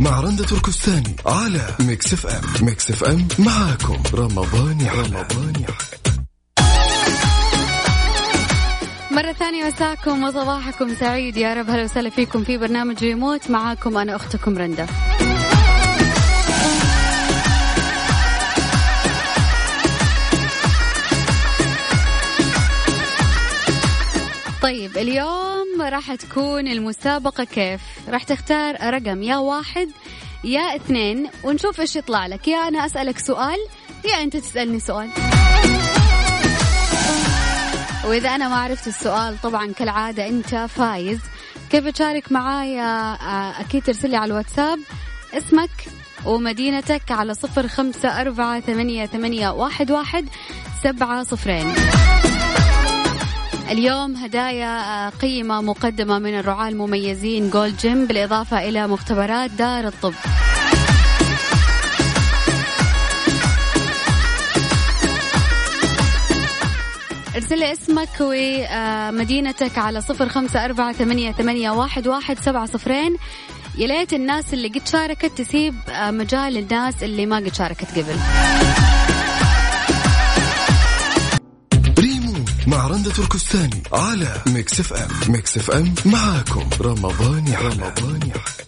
مع رندة تركستاني على Mix FM. Mix FM معاكم. رمضان يحلى رمضان يحلى مرة ثانية مساكم وصباحكم سعيد. يا رب هلا وسهلا فيكم في برنامج ريموت معاكم أنا أختكم رندا. طيب اليوم راح تكون المسابقة كيف؟ راح تختار رقم يا واحد يا اثنين ونشوف إيش يطلع لك. يا أنا أسألك سؤال يا أنت تسألني سؤال. وإذا أنا ما عرفت السؤال طبعا كالعادة أنت فايز. كيف تشارك معايا؟ آه، أكيد ترسلي على الواتساب اسمك ومدينتك على صفر خمسة أربعة ثمانية, ثمانية واحد, واحد سبعة صفرين. اليوم هدايا آه، قيمة مقدمة من الرعاة المميزين Gold's Gym بالإضافة إلى مختبرات دار الطب. ارسل اسمك ومدينتك على صفر خمسة أربعة ثمانية, ثمانية واحد, واحد سبعة صفرين. يا ليت الناس اللي قد شاركت تسيب آه، مجال للناس اللي ما قد شاركت قبل. مع رندة تركستاني على Mix FM. Mix FM معاكم. رمضان يحلى. رمضان يحلى.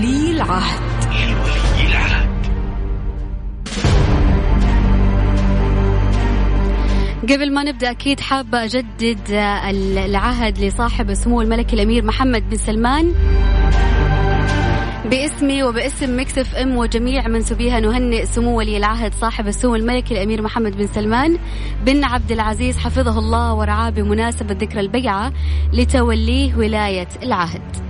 لولي العهد. قبل ما نبدأ أكيد حابه أجدد العهد لصاحب سمو الملك الأمير محمد بن سلمان. باسمي وباسم Mix FM وجميع منسوبيها نهنئ سمو ولي العهد صاحب السمو الملكي الأمير محمد بن سلمان. بن عبد العزيز حفظه الله ورعاه بمناسبة ذكرى البيعة لتوليه ولاية العهد.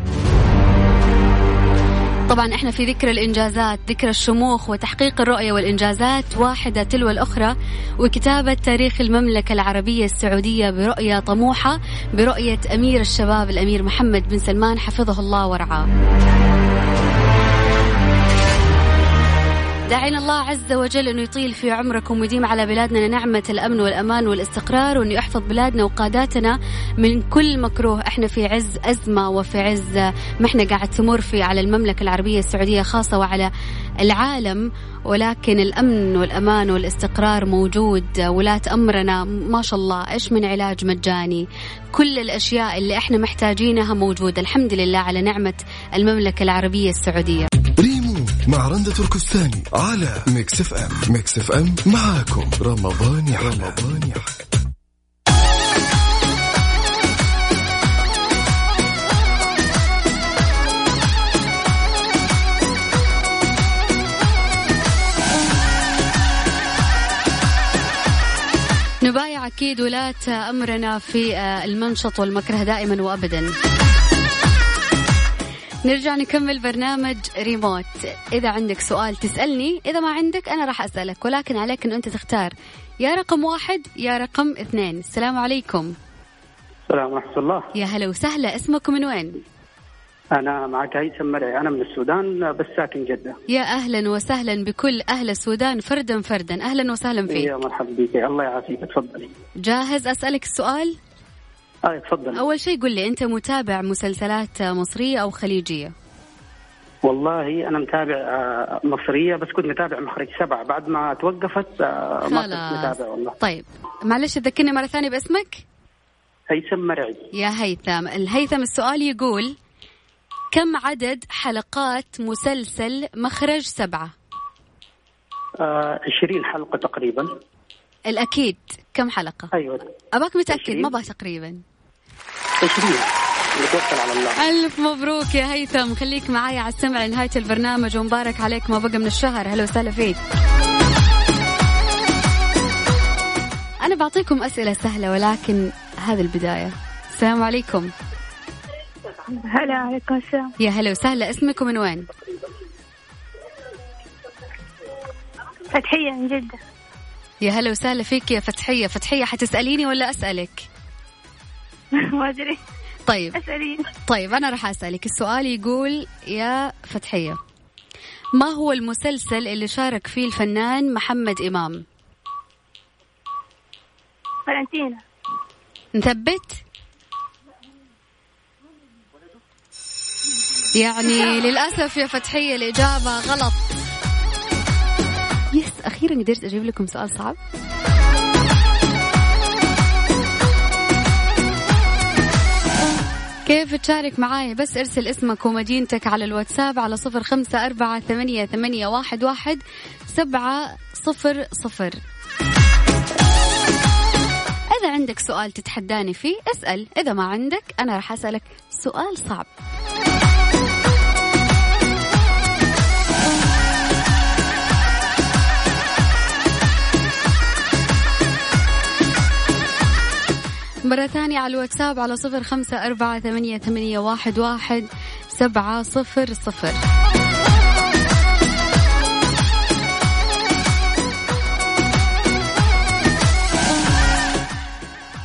طبعا إحنا في ذكر الإنجازات ذكر الشموخ وتحقيق الرؤية والإنجازات واحدة تلو الأخرى وكتابة تاريخ المملكة العربية السعودية برؤية طموحة برؤية أمير الشباب الأمير محمد بن سلمان حفظه الله ورعاه. داعين الله عز وجل انه يطيل في عمركم ويديم على بلادنا نعمة الأمن والأمان والاستقرار وانه يحفظ بلادنا وقاداتنا من كل مكروه. إحنا في عز أزمة وفي عز ما إحنا قاعد تمر فيه على المملكة العربية السعودية خاصة وعلى العالم. ولكن الأمن والأمان والاستقرار موجود ولاة أمرنا ما شاء الله. إيش من علاج مجاني؟ كل الأشياء اللي إحنا محتاجينها موجودة. الحمد لله على نعمة المملكة العربية السعودية. ريمو مع رندة تركستاني على Mix FM. Mix FM معاكم. رمضان يحلى. رمضان يحلى. نبايع أكيد ولاة أمرنا في آه، المنشط والمكره دائما وابدا. نرجع نكمل برنامج ريموت. إذا عندك سؤال تسألني إذا ما عندك أنا راح أسألك ولكن عليك أن أنت تختار. يا رقم واحد يا رقم اثنين. السلام عليكم. السلام ورحمة الله. يا هلا وسهلا. اسمكم من وين؟ أنا معك هيثم مرعي أنا من السودان بس ساكن جدة. يا أهلا وسهلا بكل أهل السودان فردا فردا. أهلا وسهلا يا فيك مرحبا بك. الله يعافيك. تفضلي جاهز أسألك السؤال؟ آه تفضل أول شيء قل لي أنت متابع مسلسلات مصرية أو خليجية؟ والله أنا متابع آه، مصرية بس كنت متابع مخرج سبعة بعد ما توقفت آه، ما كنت متابع والله. طيب معلش تذكرني مرة ثانية باسمك؟ هيثم مرعي. يا هيثم. الهيثم السؤال يقول كم عدد حلقات مسلسل مخرج سبعة؟ آه، 20 حلقة تقريبا. الأكيد. كم حلقة؟ أيوة. أباك متأكد؟ 20. ما بقى تقريبا. 20 نتوكل على الله. ألف مبروك يا هيثم. خليك معايا على السمع لنهاية البرنامج ومبارك عليك ما بقى من الشهر. هلا وسهلا فيك. أنا بعطيكم أسئلة سهلة ولكن هذه البداية. السلام عليكم. هلا عليكم السلام. يا هلا وسهلا. اسمكم من وين؟ فتحية من جدة. يا هلا وسهلا فيك يا فتحية. فتحية حتسأليني ولا أسألك؟ ما أدري. طيب. اسأليني طيب أنا راح أسألك. السؤال يقول يا فتحية ما هو المسلسل اللي شارك فيه الفنان محمد إمام؟ فالنتينا. نثبت يعني للأسف يا فتحية الإجابة غلط. يس أخيرا قدرت أجيب لكم سؤال صعب. كيف تشارك معاي؟ بس ارسل اسمك ومدينتك على الواتساب على صفر خمسة أربعة ثمانية, ثمانية واحد, واحد سبعة صفر صفر. إذا عندك سؤال تتحداني فيه اسأل. إذا ما عندك أنا راح أسألك سؤال صعب. مرة ثانية على الواتساب على صفر خمسة أربعة ثمانية, ثمانية واحد, واحد سبعة صفر صفر.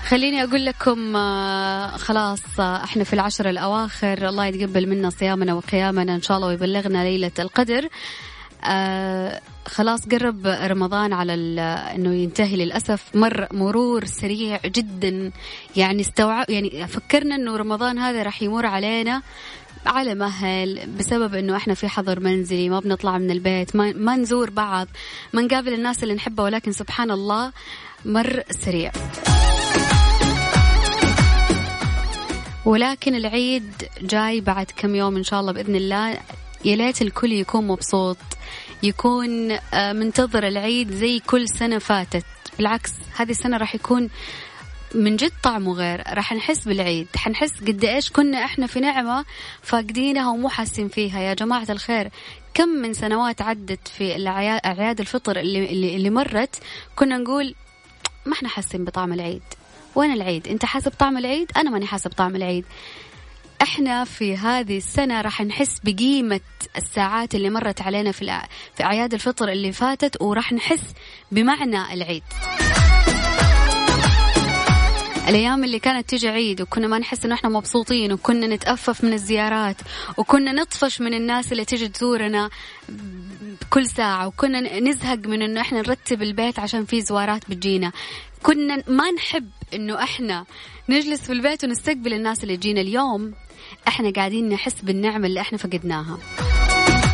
خليني أقول لكم آه، خلاص آه، إحنا في العشر الأواخر الله يتقبل منا صيامنا وقيامنا إن شاء الله ويبلغنا ليلة القدر. آه خلاص قرب رمضان على إنه ينتهي للأسف. مر مرور سريع جدا. يعني استوعب يعني فكرنا إنه رمضان هذا راح يمر علينا على مهل بسبب إنه إحنا في حظر منزلي ما بنطلع من البيت ما, ما نزور بعض ما نقابل الناس اللي نحبها ولكن سبحان الله مر سريع. ولكن العيد جاي بعد كم يوم إن شاء الله بإذن الله. يا ليت الكل يكون مبسوط. يكون آه، منتظر العيد زي كل سنة فاتت. بالعكس هذه السنة راح يكون من جد طعمه غير. راح نحس بالعيد. حنحس قد إيش كنا إحنا في نعمة فاقدينها ومو حاسين فيها. يا جماعة الخير كم من سنوات عدت في أعياد الفطر اللي, اللي, اللي مرت كنا نقول ما إحنا حاسين بطعم العيد. وين العيد؟ أنت حاسب طعم العيد؟ أنا ماني حاسب طعم العيد. إحنا في هذه السنة راح نحس بقيمة الساعات اللي مرت علينا في في أعياد الفطر اللي فاتت وراح نحس بمعنى العيد. الأيام اللي كانت تجي عيد وكنا ما نحس إنه إحنا مبسوطين وكنا نتأفف من الزيارات وكنا نطفش من الناس اللي تجي تزورنا كل ساعة وكنا نزهق من إنه إحنا نرتب البيت عشان في زوارات بتجينا كنا ما نحب إنه إحنا نجلس في البيت ونستقبل الناس اللي تجينا اليوم إحنا قاعدين نحس بالنعمة اللي إحنا فقدناها.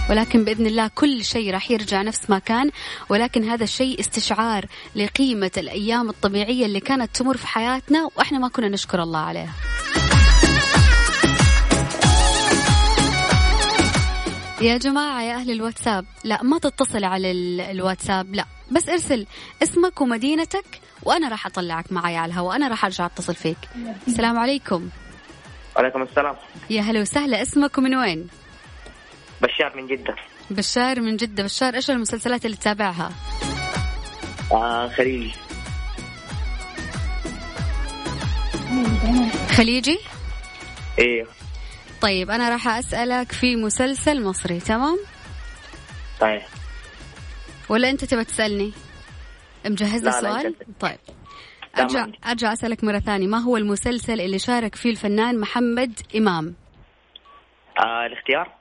ولكن بإذن الله كل شيء راح يرجع نفس ما كان. ولكن هذا الشيء استشعار لقيمة الأيام الطبيعية اللي كانت تمر في حياتنا وإحنا ما كنا نشكر الله عليها. يا جماعة يا أهل الواتساب لا ما تتصل على الواتساب لا. بس ارسل اسمك ومدينتك وأنا راح أطلعك معي على الهواء. أنا راح أرجع أتصل فيك. السلام عليكم. وعليكم السلام يا هلا وسهلا اسمك ومن وين؟ بشار من جدة بشار من جدة بشار إيش المسلسلات اللي تتابعها؟ آه خليجي خليجي؟ إيه طيب أنا راح أسألك في مسلسل مصري تمام؟ طيب ولا أنت تبى تسألني؟ مجهز لي سؤال؟ طيب ارجع أرجع أسألك مرة ثانية. ما هو المسلسل اللي شارك فيه الفنان محمد إمام؟ آه الاختيار؟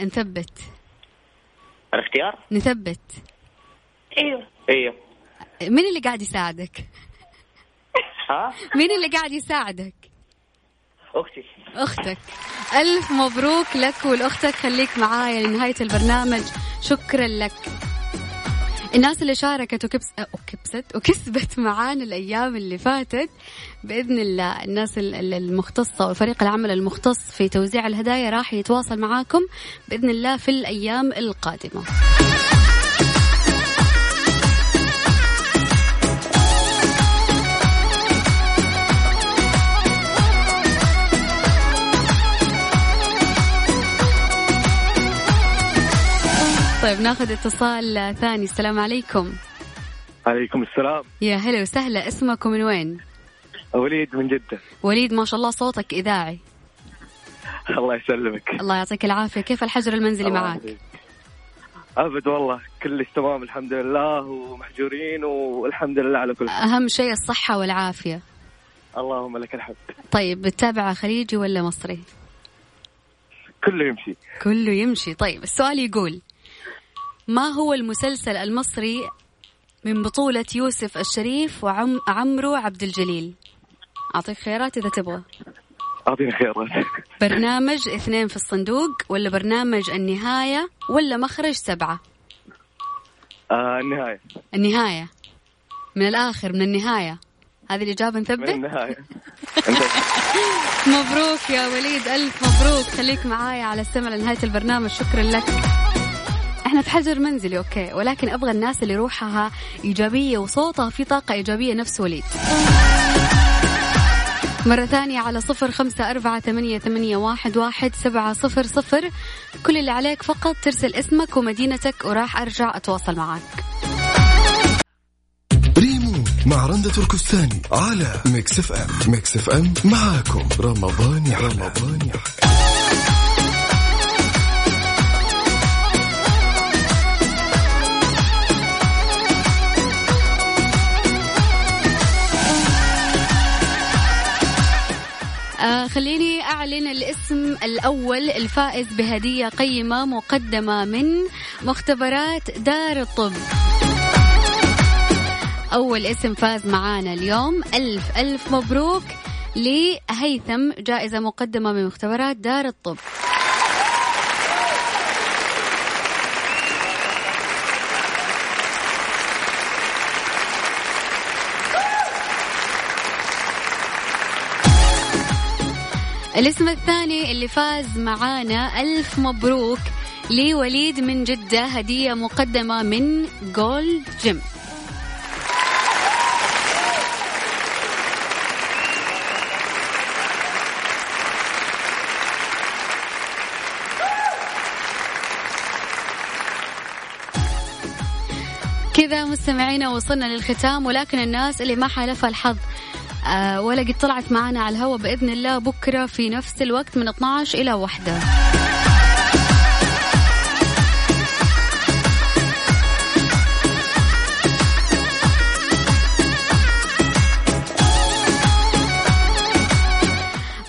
نثبت. الاختيار؟ نثبت. أيوه أيوه مين اللي قاعد يساعدك؟ ها؟ مين اللي قاعد يساعدك؟ أختي. أختك. ألف مبروك لك ولأختك. خليك معايا لنهاية البرنامج. شكرا لك. الناس اللي شاركت وكبس... وكبست وكسبت معانا الأيام اللي فاتت بإذن الله الناس المختصة وفريق العمل المختص في توزيع الهدايا راح يتواصل معاكم بإذن الله في الأيام القادمة. طيب ناخذ اتصال ثاني. السلام عليكم. عليكم السلام. يا هلا وسهلا. اسمك ومن وين؟ وليد من جدة. وليد ما شاء الله صوتك إذاعي. الله يسلمك. الله يعطيك العافية. كيف الحجر المنزلي معك؟ أبد والله. كلش تمام الحمد لله ومحجورين والحمد لله على كل شيء. أهم شيء الصحة والعافية. اللهم لك الحمد. طيب بتتابع خليجي ولا مصري؟ كله يمشي. كله يمشي. طيب السؤال يقول ما هو المسلسل المصري من بطولة يوسف الشريف وعمرو عبد الجليل؟ أعطيك خيارات إذا تبغى. أعطيني خيارات. برنامج اثنين في الصندوق ولا برنامج النهاية ولا مخرج سبعة؟ آه النهاية. النهاية. من الآخر من النهاية. هذه الإجابة نثبت؟ من النهاية. مبروك يا وليد ألف مبروك. خليك معايا على السمع لنهاية البرنامج. شكرا لك. في حجر منزلي okay. ولكن أبغى الناس اللي روحها إيجابية وصوتها في طاقة إيجابية نفس وليد. مرة ثانية على صفر خمسة أربعة ثمانية, ثمانية واحد, واحد سبعة صفر صفر. كل اللي عليك فقط ترسل اسمك ومدينتك وراح أرجع أتواصل معك ريمو مع رندة تركستاني على Mix FM. Mix FM معاكم. رمضان يحلى. رمضان يحلى. خليني أعلن الاسم الأول. الفائز بهدية قيمة مقدمة من مختبرات دار الطب. أول اسم فاز معانا اليوم. ألف ألف مبروك لهيثم جائزة مقدمة من مختبرات دار الطب. الاسم الثاني اللي فاز معانا ألف مبروك لوليد من جدة هدية مقدمة من جولد جيم كذا مستمعينا وصلنا للختام ولكن الناس اللي ما حالفها الحظ ولا قد طلعت معنا على الهواء بإذن الله بكرة في نفس الوقت من 12 إلى واحدة.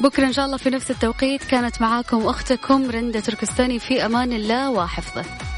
بكرة إن شاء الله في نفس التوقيت كانت معاكم أختكم رندة تركستاني في أمان الله وحفظه.